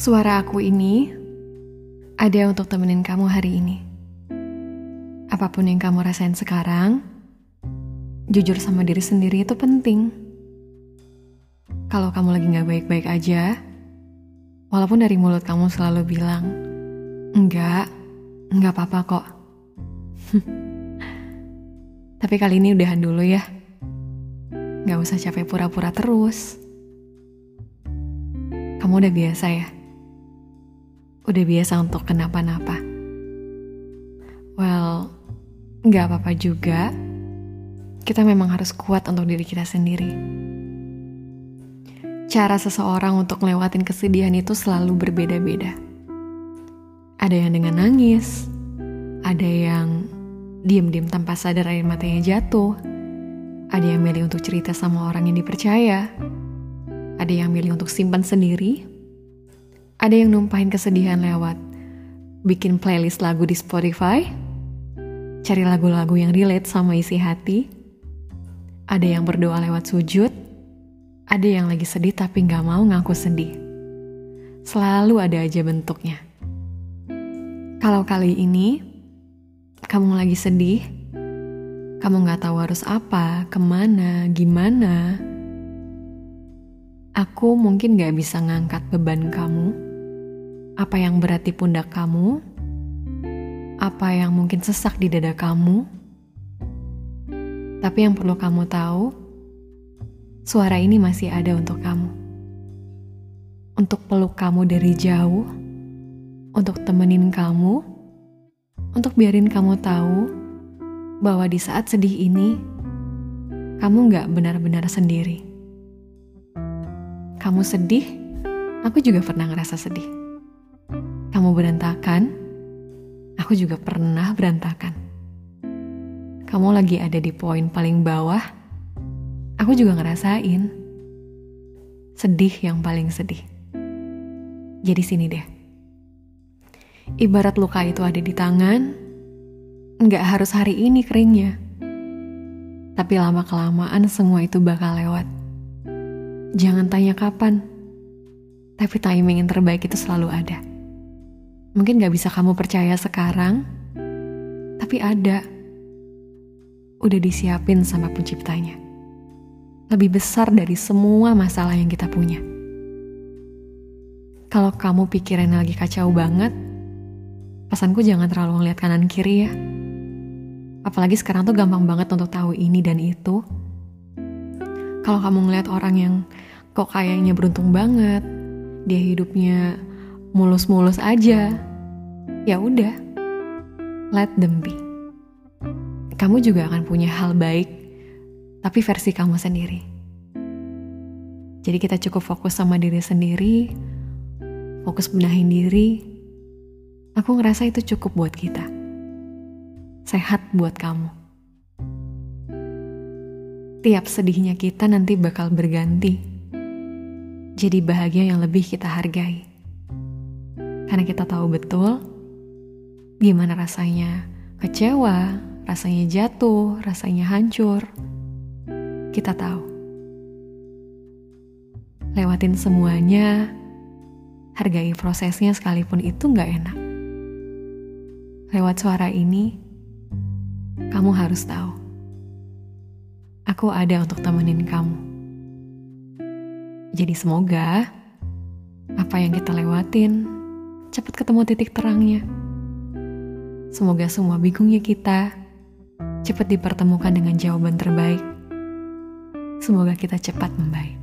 Suara aku ini ada untuk temenin kamu hari ini. Apa pun yang kamu rasain sekarang, jujur sama diri sendiri itu penting. Kalau kamu lagi gak baik-baik aja, walaupun dari mulut kamu selalu bilang, enggak, enggak apa-apa kok. Tapi kali ini udahan dulu ya. Gak usah capek pura-pura terus. Kamu udah biasa ya? Udah biasa untuk kenapa-napa. Well, nggak apa-apa juga. Kita memang harus kuat untuk diri kita sendiri. Cara seseorang untuk ngelewatin kesedihan itu selalu berbeda-beda. Ada yang dengan nangis, ada yang diem-diem tanpa sadar air matanya jatuh, ada yang milih untuk cerita sama orang yang dipercaya, ada yang milih untuk simpan sendiri, ada yang numpahin kesedihan lewat bikin playlist lagu di Spotify, cari lagu-lagu yang relate sama isi hati. Ada yang berdoa lewat sujud, ada yang lagi sedih tapi nggak mau ngaku sedih. Selalu ada aja bentuknya. Kalau kali ini kamu lagi sedih, kamu nggak tahu harus apa, ke mana, gimana. Aku mungkin gak bisa ngangkat beban kamu apa yang berat di pundak kamu, apa yang mungkin sesak di dada kamu. Tapi yang perlu kamu tahu, suara ini masih ada untuk kamu. Untuk peluk kamu dari jauh, untuk temenin kamu, untuk biarin kamu tahu bahwa di saat sedih ini, kamu gak benar-benar sendiri. Kamu sedih, aku juga pernah ngerasa sedih kamu berantakan, aku juga pernah berantakan. Kamu lagi ada di poin paling bawah, aku juga ngerasain. Sedih yang paling sedih. Jadi sini deh. Ibarat luka itu ada di tangan, nggak harus hari ini keringnya. Tapi lama-kelamaan semua itu bakal lewat. Jangan tanya kapan, tapi timing yang terbaik itu selalu ada. Mungkin gak bisa kamu percaya sekarang, tapi ada. Udah disiapin sama penciptanya. Lebih besar dari semua masalah yang kita punya. Kalau kamu pikiran lagi kacau banget, pesanku jangan terlalu ngeliat kanan kiri ya. Apalagi sekarang tuh gampang banget untuk tahu ini dan itu. Kalau kamu ngeliat orang yang kok kayaknya beruntung banget, dia hidupnya mulus-mulus aja. Ya udah, let them be. Kamu juga akan punya hal baik, tapi versi kamu sendiri. Jadi kita cukup fokus sama diri sendiri, fokus benahin diri. Aku ngerasa itu cukup buat kita. Sehat buat kamu. Tiap sedihnya kita nanti bakal berganti. Jadi bahagia yang lebih kita hargai. Karena kita tahu betul gimana rasanya kecewa, rasanya jatuh, rasanya hancur. Kita tahu. Lewatin semuanya, hargai prosesnya sekalipun itu nggak enak. Lewat suara ini, kamu harus tahu. Aku ada untuk temenin kamu. Jadi semoga apa yang kita lewatin cepat ketemu titik terangnya. Semoga semua bingungnya kita cepat dipertemukan dengan jawaban terbaik. Semoga kita cepat membaik.